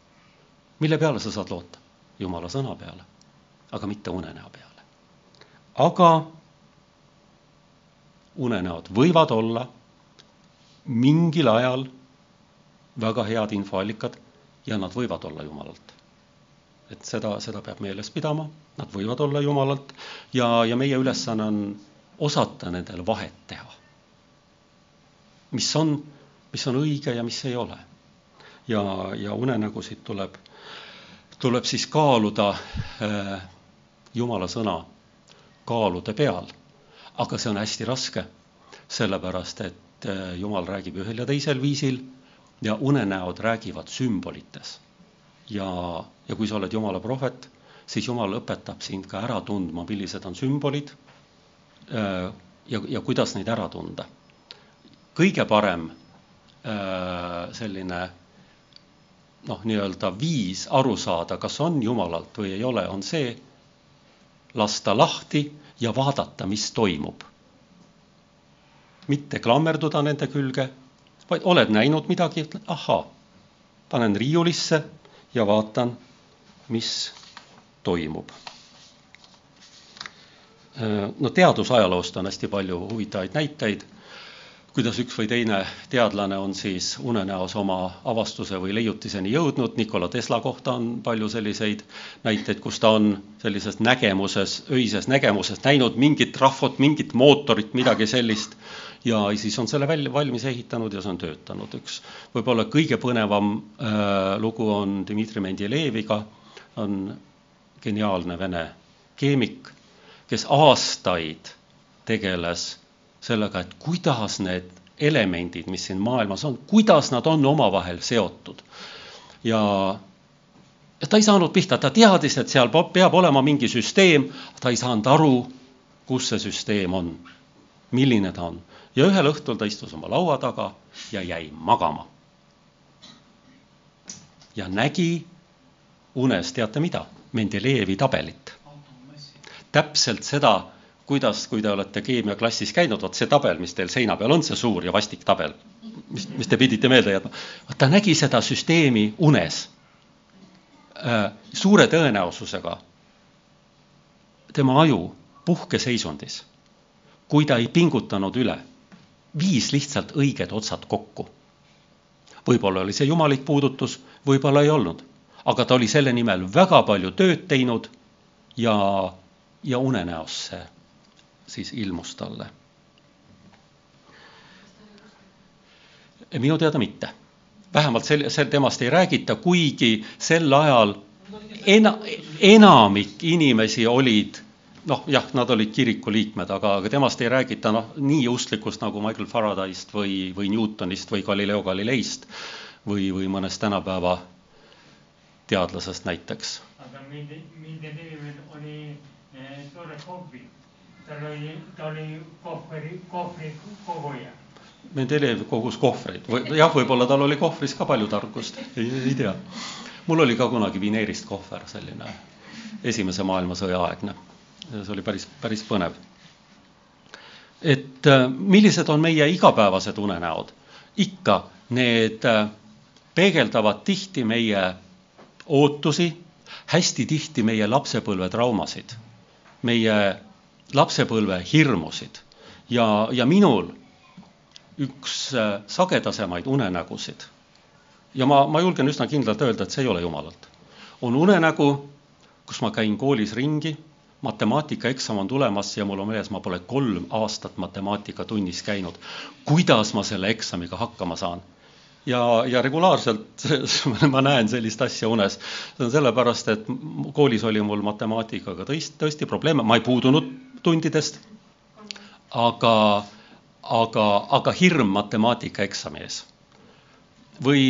mille peale sa saad loota? jumala sõna peale, aga mitte unenäo peale. aga unenäod võivad olla mingil ajal väga head infoallikad ja nad võivad olla jumalalt et seda, seda peab meeles pidama, nad võivad olla jumalalt ja, ja meie ülesanne on osata nendel vahet teha. mis on, mis on õige ja mis ei ole. ja, ja unenägusid tuleb, tuleb siis kaaluda äh, Jumala sõna kaalude peal. Aga see on hästi raske, sellepärast et äh, Jumal räägib ühel ja teisel viisil ja unenäod räägivad sümbolites ja, ja kui sa oled Jumala prohvet, siis Jumal õpetab sind ka ära tundma, millised on sümbolid äh, ja, ja kuidas neid ära tunda. kõige parem äh, selline noh, nii-öelda viis aru saada, kas on Jumalalt või ei ole, on see, lasta lahti ja vaadata, mis toimub. mitte klammerduda nende külge, vaid oled näinud midagi, ütled ahaa, panen riiulisse ja vaatan, mis toimub. no teadusajaloost on hästi palju huvitavaid näiteid kuidas üks või teine teadlane on siis unenäos oma avastuse või leiutiseni jõudnud, Nikola Tesla kohta on palju selliseid näiteid, kus ta on sellises nägemuses, öises nägemuses näinud mingit rahvut, mingit mootorit, midagi sellist, ja siis on selle välja, valmis ehitanud ja see on töötanud. üks võib-olla kõige põnevam äh, lugu on Dmitri Mendelejeviga, on geniaalne vene keemik, kes aastaid tegeles sellega, et kuidas need elemendid, mis siin maailmas on, kuidas nad on omavahel seotud. ja, ja ta ei saanud pihta, ta teadis, et seal peab olema mingi süsteem, ta ei saanud aru, kus see süsteem on, milline ta on. ja ühel õhtul ta istus oma laua taga ja jäi magama. ja nägi unes, teate mida? Mendelejevi tabelit. täpselt seda kuidas, kui te olete keemiaklassis käinud, vot see tabel, mis teil seina peal on, see suur ja vastik tabel, mis, mis te pidite meelde jätma, vot ta nägi seda süsteemi unes äh, suure tõenäosusega. tema aju puhkeseisundis, kui ta ei pingutanud üle, viis lihtsalt õiged otsad kokku. võib-olla oli see jumalik puudutus, võib-olla ei olnud, aga ta oli selle nimel väga palju tööd teinud ja, ja unenäos see siis ilmus talle. minu teada mitte. vähemalt sel, sel temast ei räägita, kuigi sel ajal ena-, enamik inimesi olid noh, jah, nad olid kiriku liikmed, aga, aga temast ei räägita noh, nii usklikust nagu Michael Faraday'st või, või Newtonist või Galileo Galileist või, või mõnest tänapäeva teadlasest näiteks. aga mind, mind oli eh, tore hobi tal oli, ta oli kohvri, kohvri koguja. Mendelejev kogus kohvreid või jah, võib-olla tal oli kohvris ka palju tarkust, ei, tea. mul oli ka kunagi vineerist kohver, selline esimese maailmasõja aegne. see oli päris, päris põnev. et äh, millised on meie igapäevased unenäod? ikka need äh, peegeldavad tihti meie ootusi, hästi tihti meie lapsepõlve traumasid, meie lapsepõlve hirmusid ja, ja minul üks äh, sagedasemaid unenägusid ja ma, ma julgen üsna kindlalt öelda, et see ei ole jumalalt, on unenägu, kus ma käin koolis ringi, matemaatikaeksam on tulemas ja mul on meeles, ma pole kolm aastat matemaatikatunnis käinud. kuidas ma selle eksamiga hakkama saan? Ja, ja regulaarselt ma näen sellist asja unes. see on sellepärast, et koolis oli mul matemaatikaga tõesti, tõesti probleeme, ma ei puudunud tundidest, aga, aga, aga hirm matemaatikaeksami ees. või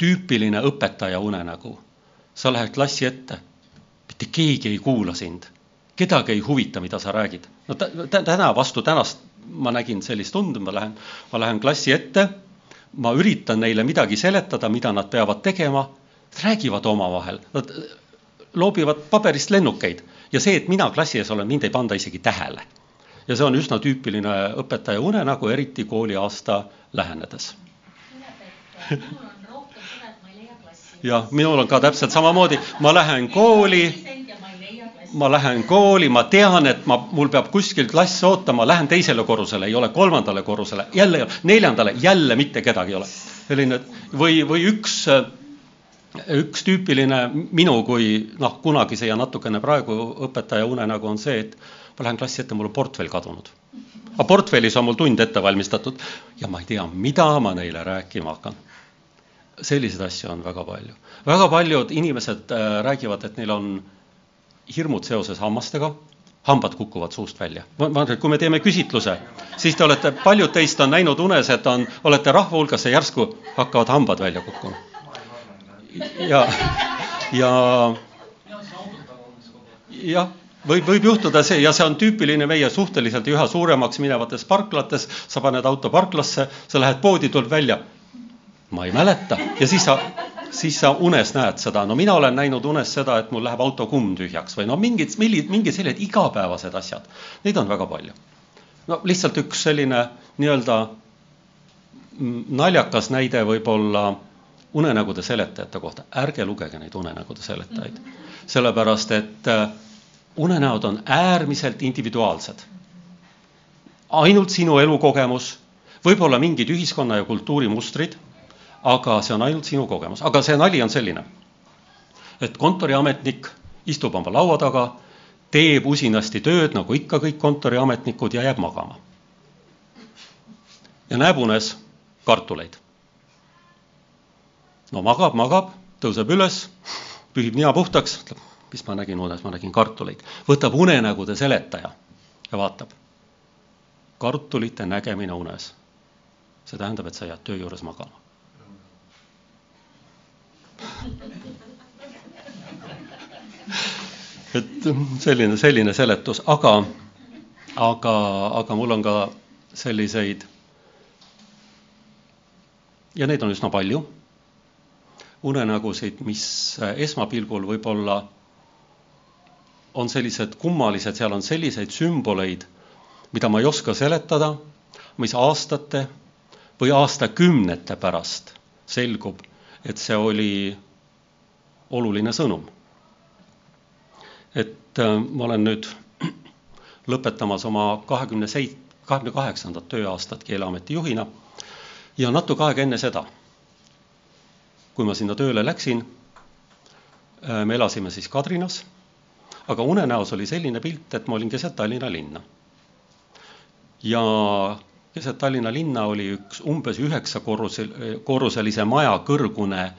tüüpiline õpetaja unenägu. sa lähed klassi ette, mitte keegi ei kuula sind, kedagi ei huvita, mida sa räägid. no täna vastu tänast ma nägin sellist und, ma lähen, ma lähen klassi ette ma üritan neile midagi seletada, mida nad peavad tegema, räägivad omavahel, nad loobivad paberist lennukeid ja see, et mina klassi ees olen, mind ei panda isegi tähele. ja see on üsna tüüpiline õpetaja unenägu, eriti kooliaasta lähenedes. jah, minul on ka täpselt samamoodi, ma lähen kooli ma lähen kooli, ma tean, et ma, mul peab kuskil klass ootama, lähen teisele korrusele, ei ole kolmandale korrusele, jälle ei ole, neljandale, jälle mitte kedagi ei ole. selline või, või üks, üks tüüpiline minu kui noh, kunagise ja natukene praegu õpetaja unenägu on see, et ma lähen klassi ette, mul on portfell kadunud. aga portfellis on mul tund ette valmistatud ja ma ei tea, mida ma neile rääkima hakkan selliseid asju on väga palju. väga paljud inimesed äh, räägivad, et neil on hirmud seoses hammastega, hambad kukuvad suust välja. et kui me teeme küsitluse, siis te olete, paljud teist on näinud unes, et on, olete rahva hulgas ja järsku hakkavad hambad välja kukkuma. ja, ja jah, võib, võib juhtuda see ja see on tüüpiline meie suhteliselt üha suuremaks minevates parklates, sa paned auto parklasse, sa lähed poodi, tuleb välja. ma ei mäleta ja siis sa, siis sa unes näed seda, no mina olen näinud unes seda, et mul läheb auto kumm tühjaks või no mingid, mingid, mingid sellised igapäevased asjad, neid on väga palju. no lihtsalt üks selline nii-öelda naljakas näide võib-olla unenägude seletajate kohta, ärge lugege neid unenägude seletajaid, sellepärast et äh, unenäod on äärmiselt individuaalsed. ainult sinu elukogemus, võib-olla mingid ühiskonna ja kultuuri mustrid, aga see on ainult sinu kogemus, aga see nali on selline, et kontoriametnik istub oma laua taga, teeb usinasti tööd, nagu ikka kõik kontoriametnikud ja jääb magama. ja näeb unes kartuleid. no magab, magab, tõuseb üles, pühib nina puhtaks, ütleb mis ma nägin unes, ma nägin kartuleid. võtab unenägude seletaja ja vaatab. kartulite nägemine unes. see tähendab, et sa jääd töö juures magama. Et selline, selline seletus, aga, aga, aga mul on ka selliseid ja neid on üsna palju. Unenägusid, mis esmapilgul võib-olla on sellised kummalised, seal on selliseid sümboleid, mida ma ei oska seletada, mis aastate või aastakümnete pärast selgub, et see oli oluline sõnum. et äh, ma olen nüüd lõpetamas oma kahekümne seit-, kahekümne kaheksandat tööaastat Keeleameti juhina ja natuke aega enne seda, kui ma sinna tööle läksin, äh, me elasime siis Kadrinas aga unenäos oli selline pilt, et ma olin keset Tallinna linna. ja keset Tallinna linna oli üks umbes üheksa korrusel, korruselise maja kõrgune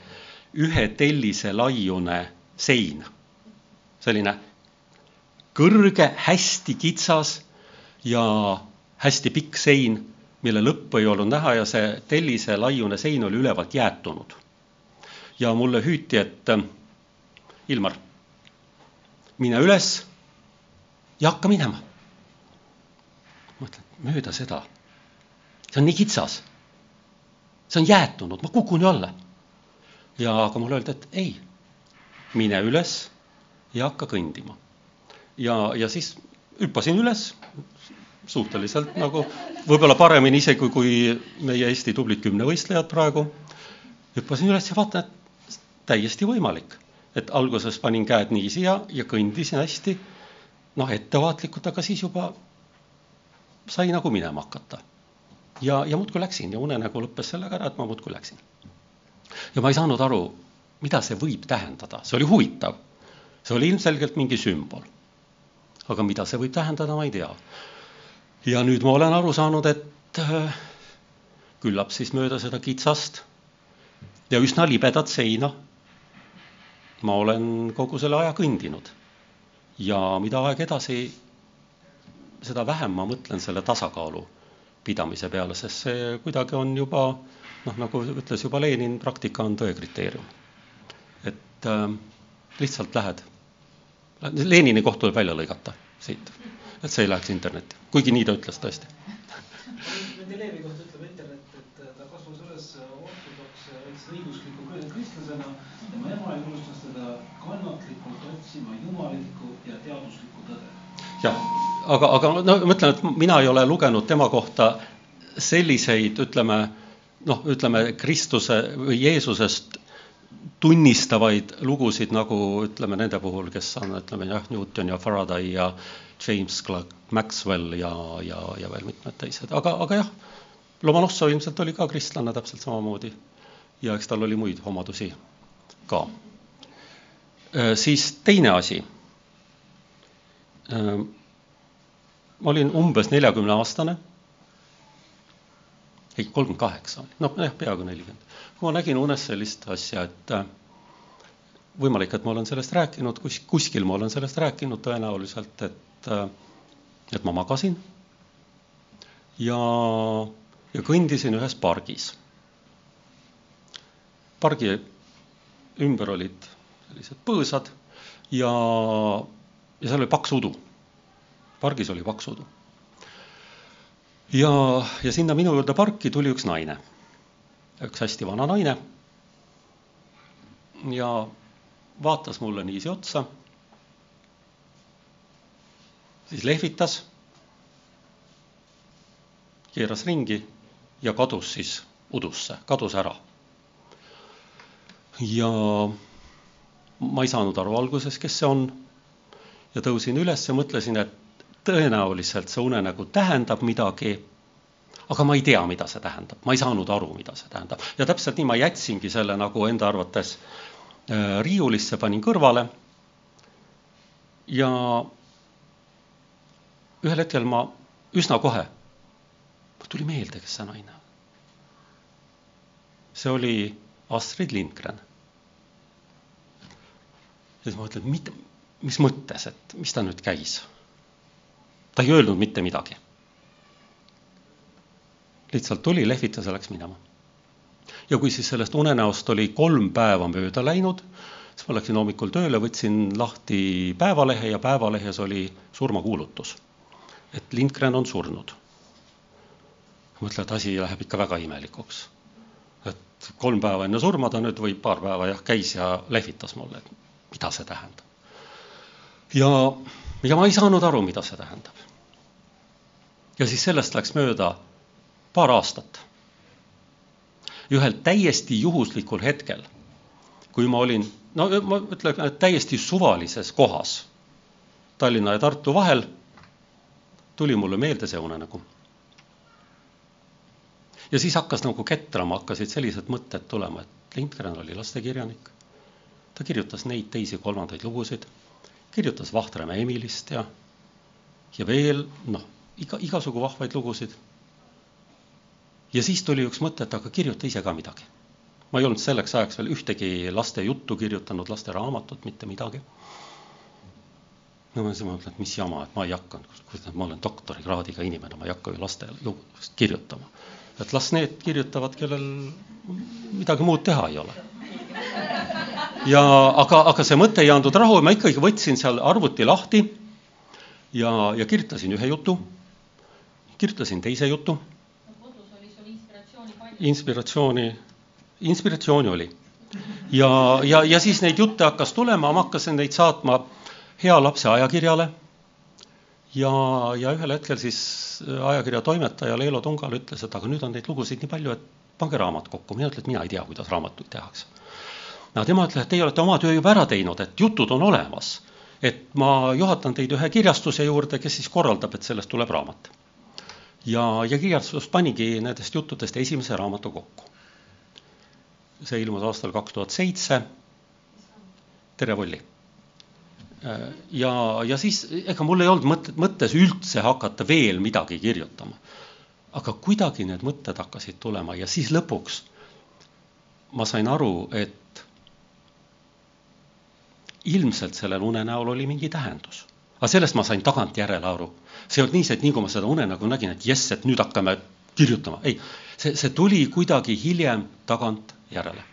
ühe tellise laiune sein. selline kõrge, hästi kitsas ja hästi pikk sein, mille lõppu ei olnud näha ja see tellise laiune sein oli ülevalt jäätunud. ja mulle hüüti, et Ilmar mine üles ja hakka minema. mõtlen, mööda seda. see on nii kitsas. see on jäätunud, ma kukun ju alla. Ja, aga mulle öeldi, et ei, mine üles ja hakka kõndima. ja, ja siis hüppasin üles suhteliselt nagu võib-olla paremini isegi kui, meie Eesti tublid kümnevõistlejad praegu. hüppasin üles ja vaatan, et täiesti võimalik et alguses panin käed niiviisi ja, ja kõndisin hästi, noh, ettevaatlikult, aga siis juba sai nagu minema hakata. ja, ja muudkui läksin ja unenägu lõppes sellega ära, et ma muudkui läksin. Ja ma ei saanud aru, mida see võib tähendada, see oli huvitav. see oli ilmselgelt mingi sümbol. aga mida see võib tähendada, ma ei tea. ja nüüd ma olen aru saanud, et äh, küllap siis mööda seda kitsast ja üsna libedat seina ma olen kogu selle aja kõndinud. ja mida aeg edasi, seda vähem ma mõtlen selle tasakaalu pidamise peale, sest see kuidagi on juba noh, nagu ütles juba Lenin, praktika on tõe kriteerium. et äh, lihtsalt lähed, Lenini koht tuleb välja lõigata siit, et see ei läheks internetti, kuigi nii ta ütles tõesti. Mendelejevi kohta ütleb internet, et ta kasvas üles ortodoksse õigusliku kristlasena tema ema ei unustanud seda kannatlikult otsima jumalikku ja teaduslikku tõde. jah, aga, aga no ma mõtlen, et mina ei ole lugenud tema kohta selliseid, ütleme noh, ütleme Kristuse või Jeesusest tunnistavaid lugusid nagu ütleme nende puhul, kes on, ütleme jah, Newton ja Faraday ja James Clerk Maxwell ja, ja, ja veel mitmed teised, aga, aga jah, Lomonossov ilmselt oli ka kristlane täpselt samamoodi. ja eks tal oli muid omadusi ka Äh, siis teine asi. Äh, ma olin umbes neljakümne aastane. Ei, kolmkümmend kaheksa, noh jah, peaaegu nelikümmend. kui ma nägin unes sellist asja, et äh, võimalik, et ma olen sellest rääkinud, kus, kuskil ma olen sellest rääkinud tõenäoliselt, et, et ma magasin ja, ja kõndisin ühes pargis. pargi ümber olid sellised põõsad ja ja seal oli paks udu. pargis oli paks udu. Ja, ja sinna minu juurde parki tuli üks naine, üks hästi vana naine. ja vaatas mulle niiviisi otsa. siis lehvitas, keeras ringi ja kadus siis udusse, kadus ära. ja ma ei saanud aru alguses, kes see on. ja tõusin üles ja mõtlesin, et tõenäoliselt see unenägu tähendab midagi. aga ma ei tea, mida see tähendab, ma ei saanud aru, mida see tähendab ja täpselt nii ma jätsingi selle nagu enda arvates äh, riiulisse, panin kõrvale. ja ühel hetkel ma üsna kohe, tuli meelde, kes see naine on see oli Astrid Lindgren. siis ma mõtlen, mida, mis mõttes, et mis ta nüüd käis? Ta ei öelnud mitte midagi. lihtsalt tuli, lehvitas ja läks minema. ja kui siis sellest unenäost oli kolm päeva mööda läinud, siis ma läksin hommikul tööle, võtsin lahti Päevalehe ja Päevalehes oli surmakuulutus, et Lindgren on surnud. mõtlen, et asi läheb ikka väga imelikuks et kolm päeva enne surma ta nüüd või paar päeva jah, käis ja lehvitas mulle, et mida see tähendab. ja, ja ma ei saanud aru, mida see tähendab. ja siis sellest läks mööda paar aastat. ühel täiesti juhuslikul hetkel, kui ma olin, no ma ütlen, et täiesti suvalises kohas Tallinna ja Tartu vahel, tuli mulle meelde see unenägu ja siis hakkas nagu ketrama, hakkasid sellised mõtted tulema, et Lindgren oli lastekirjanik. ta kirjutas neid teisi-kolmandaid lugusid, kirjutas Vahtramäe Emilist ja, ja veel noh, iga, igasugu vahvaid lugusid. ja siis tuli üks mõte, et aga kirjuta ise ka midagi. ma ei olnud selleks ajaks veel ühtegi laste juttu kirjutanud, lasteraamatut, mitte midagi no ma siis mõtlen, et mis jama, et ma ei hakanud, kuidas ma olen doktorikraadiga inimene, ma ei hakka ju lastele lugusid kirjutama et las need kirjutavad, kellel midagi muud teha ei ole. Ja aga, aga see mõte ei andnud rahu ja ma ikkagi võtsin seal arvuti lahti ja, ja kirjutasin ühe jutu, kirjutasin teise jutu. kodus oli sul inspiratsiooni palju? inspiratsiooni, inspiratsiooni oli. ja, ja, ja siis neid jutte hakkas tulema, ma hakkasin neid saatma hea lapse ajakirjale. ja, ja ühel hetkel siis ajakirja toimetaja Leelo Tungal ütles, et aga nüüd on neid lugusid nii palju, et pange raamat kokku. mina ütlen, et mina ei tea, kuidas raamatuid tehakse. No tema ütles, et teie olete oma töö juba ära teinud, et jutud on olemas. et ma juhatan teid ühe kirjastuse juurde, kes siis korraldab, et sellest tuleb raamat. ja, ja kirjastus panigi nendest juttudest esimese raamatu kokku. see ilmus aastal kaks tuhat seitse. tere, Volli ja, ja siis ega mul ei olnud mõtet, mõttes üldse hakata veel midagi kirjutama. aga kuidagi need mõtted hakkasid tulema ja siis lõpuks ma sain aru, et ilmselt sellel unenäol oli mingi tähendus. aga sellest ma sain tagantjärele aru. see ei olnud niiviisi, et nii kui ma seda unenägu nägin, et jess, et nüüd hakkame kirjutama, ei, see, see tuli kuidagi hiljem tagantjärele.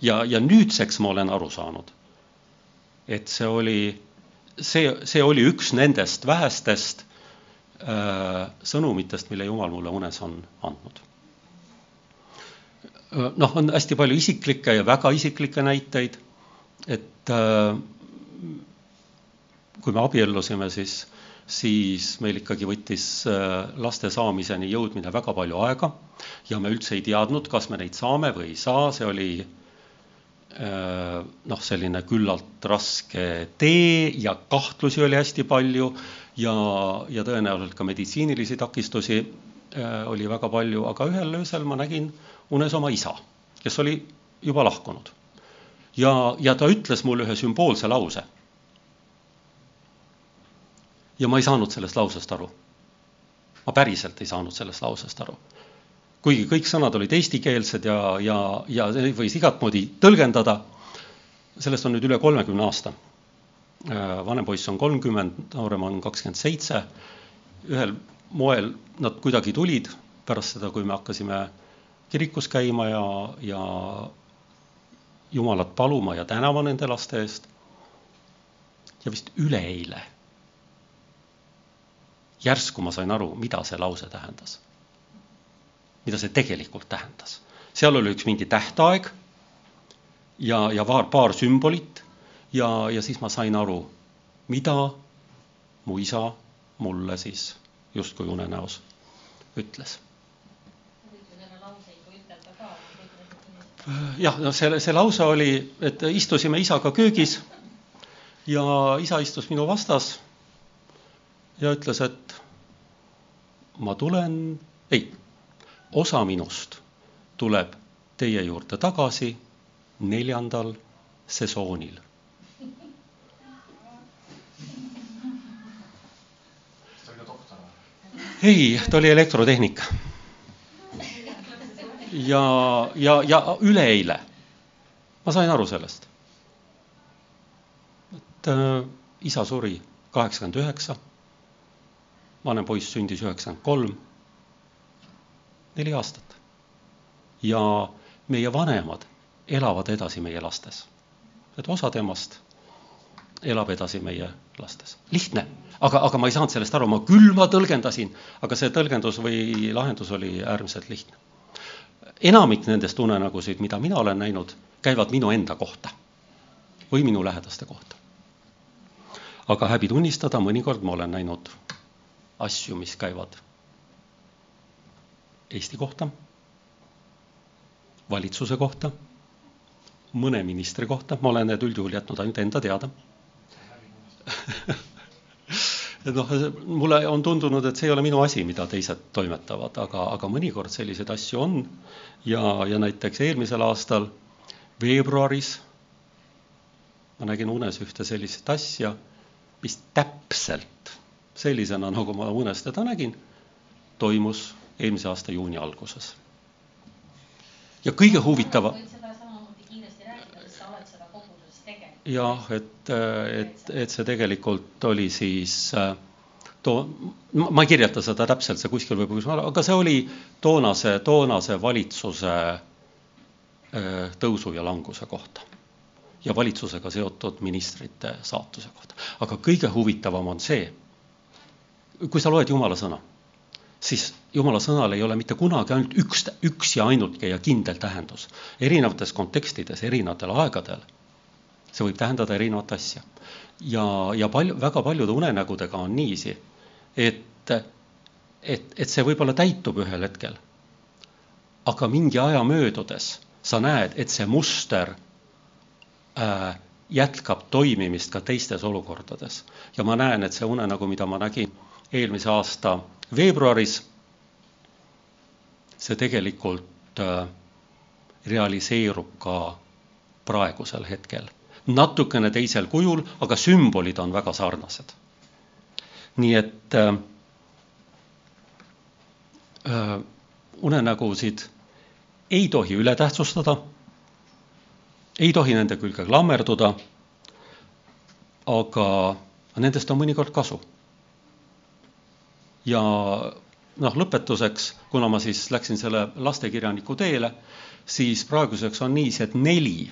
ja, ja nüüdseks ma olen aru saanud et see oli, see, see oli üks nendest vähestest äh, sõnumitest, mille Jumal mulle unes on andnud. noh, on hästi palju isiklikke ja väga isiklikke näiteid, et äh, kui me abiellusime, siis, siis meil ikkagi võttis äh, laste saamiseni jõudmine väga palju aega ja me üldse ei teadnud, kas me neid saame või ei saa, see oli Äh, noh, selline küllalt raske tee ja kahtlusi oli hästi palju ja, ja tõenäoliselt ka meditsiinilisi takistusi oli väga palju, aga ühel öösel ma nägin unes oma isa, kes oli juba lahkunud. Ja, ja ta ütles mulle ühe sümboolse lause. ja ma ei saanud sellest lausest aru. ma päriselt ei saanud sellest lausest aru kuigi kõik sõnad olid eestikeelsed ja, ja, ja võis igat moodi tõlgendada. sellest on nüüd üle kolmekümne aasta. Äh, vanem poiss on kolmkümmend, noorem on kakskümmend seitse. ühel moel nad kuidagi tulid pärast seda, kui me hakkasime kirikus käima ja, ja Jumalat paluma ja tänama nende laste eest. ja vist üleeile järsku ma sain aru, mida see lause tähendas. mida see tegelikult tähendas. seal oli üks mingi tähtaeg ja, ja paar, paar sümbolit ja, ja siis ma sain aru, mida mu isa mulle siis justkui unenäos ütles. Jah, no see, see lause oli, et istusime isaga köögis ja isa istus minu vastas ja ütles, et ma tulen, ei, osa minust tuleb teie juurde tagasi neljandal sesoonil. ei, ta oli elektrotehnik. Ja, ja, ja üleeile ma sain aru sellest. et äh, isa suri kaheksakümmend üheksa vanem poiss sündis üheksakümmend kolm, neli aastat. ja meie vanemad elavad edasi meie lastes. et osa temast elab edasi meie lastes. lihtne, aga, aga ma ei saanud sellest aru, ma küll ma tõlgendasin, aga see tõlgendus või lahendus oli äärmiselt lihtne. Enamik nendest unenägusid, mida mina olen näinud, käivad minu enda kohta või minu lähedaste kohta. aga häbi tunnistada, mõnikord ma olen näinud asju, mis käivad Eesti kohta, valitsuse kohta, mõne ministri kohta, ma olen need üldjuhul jätnud ainult enda teada et noh, mulle on tundunud, et see ei ole minu asi, mida teised toimetavad, aga, aga mõnikord selliseid asju on. ja, ja näiteks eelmisel aastal veebruaris ma nägin unes ühte sellist asja, mis täpselt sellisena, nagu ma unes teda nägin, toimus eelmise aasta juuni alguses. ja kõige huvitavam. Jah, et, et, et see tegelikult oli siis too, ma ei kirjelda seda täpselt, see kuskil võib, aga see oli toonase, toonase valitsuse tõusu ja languse kohta ja valitsusega seotud ministrite saatuse kohta. aga kõige huvitavam on see kui sa loed Jumala sõna, siis Jumala sõnal ei ole mitte kunagi ainult üks, üks ja ainultki ja kindel tähendus. erinevates kontekstides, erinevatel aegadel see võib tähendada erinevat asja. ja, ja palju, väga paljude unenägudega on niiviisi, et, et, et see võib-olla täitub ühel hetkel. aga mingi aja möödudes sa näed, et see muster äh, jätkab toimimist ka teistes olukordades. ja ma näen, et see unenägu, mida ma nägin eelmise aasta veebruaris. see tegelikult äh, realiseerub ka praegusel hetkel, natukene teisel kujul, aga sümbolid on väga sarnased. nii et äh, äh, unenägusid ei tohi üle tähtsustada, ei tohi nende külge klammerduda, aga nendest on mõnikord kasu ja noh, lõpetuseks, kuna ma siis läksin selle lastekirjaniku teele, siis praeguseks on nii, et neli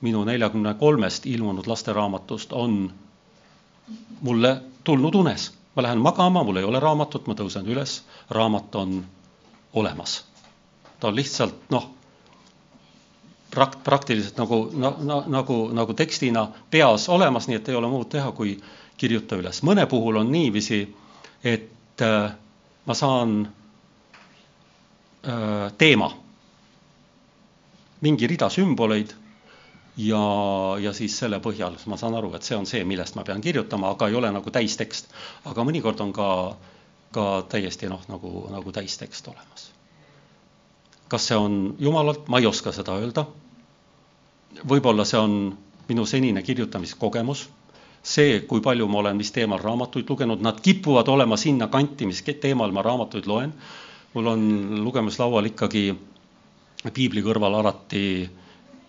minu neljakümne kolmest ilmunud lasteraamatust on mulle tulnud unes. ma lähen magama, mul ei ole raamatut, ma tõusen üles, raamat on olemas. ta on lihtsalt noh, prakt-, praktiliselt nagu na,, na, nagu, nagu tekstina peas olemas, nii et ei ole muud teha, kui kirjuta üles. mõne puhul on niiviisi et äh, ma saan äh, teema, mingi rida sümboleid ja, ja siis selle põhjal ma saan aru, et see on see, millest ma pean kirjutama, aga ei ole nagu täistekst. aga mõnikord on ka, ka täiesti noh, nagu, nagu täistekst olemas. kas see on jumalalt, ma ei oska seda öelda. võib-olla see on minu senine kirjutamiskogemus see, kui palju ma olen mis teemal raamatuid lugenud, nad kipuvad olema sinna kanti, mis teemal ma raamatuid loen. mul on lugemislaual ikkagi piibli kõrval alati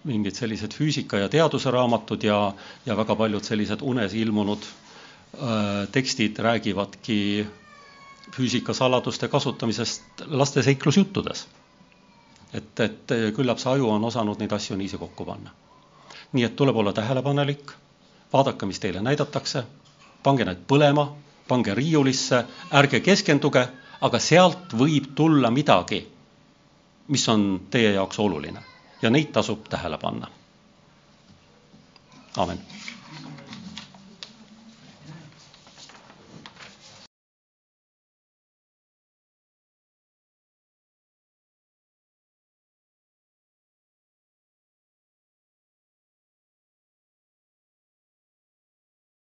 mingid sellised füüsika ja teaduse raamatud ja, ja väga paljud sellised unes ilmunud äh, tekstid räägivadki füüsikasaladuste kasutamisest laste seiklusjuttudes. et, et küllap see aju on osanud neid asju niiviisi kokku panna. nii et tuleb olla tähelepanelik vaadake, mis teile näidatakse, pange need põlema, pange riiulisse, ärge keskenduge, aga sealt võib tulla midagi, mis on teie jaoks oluline ja neid tasub tähele panna. amin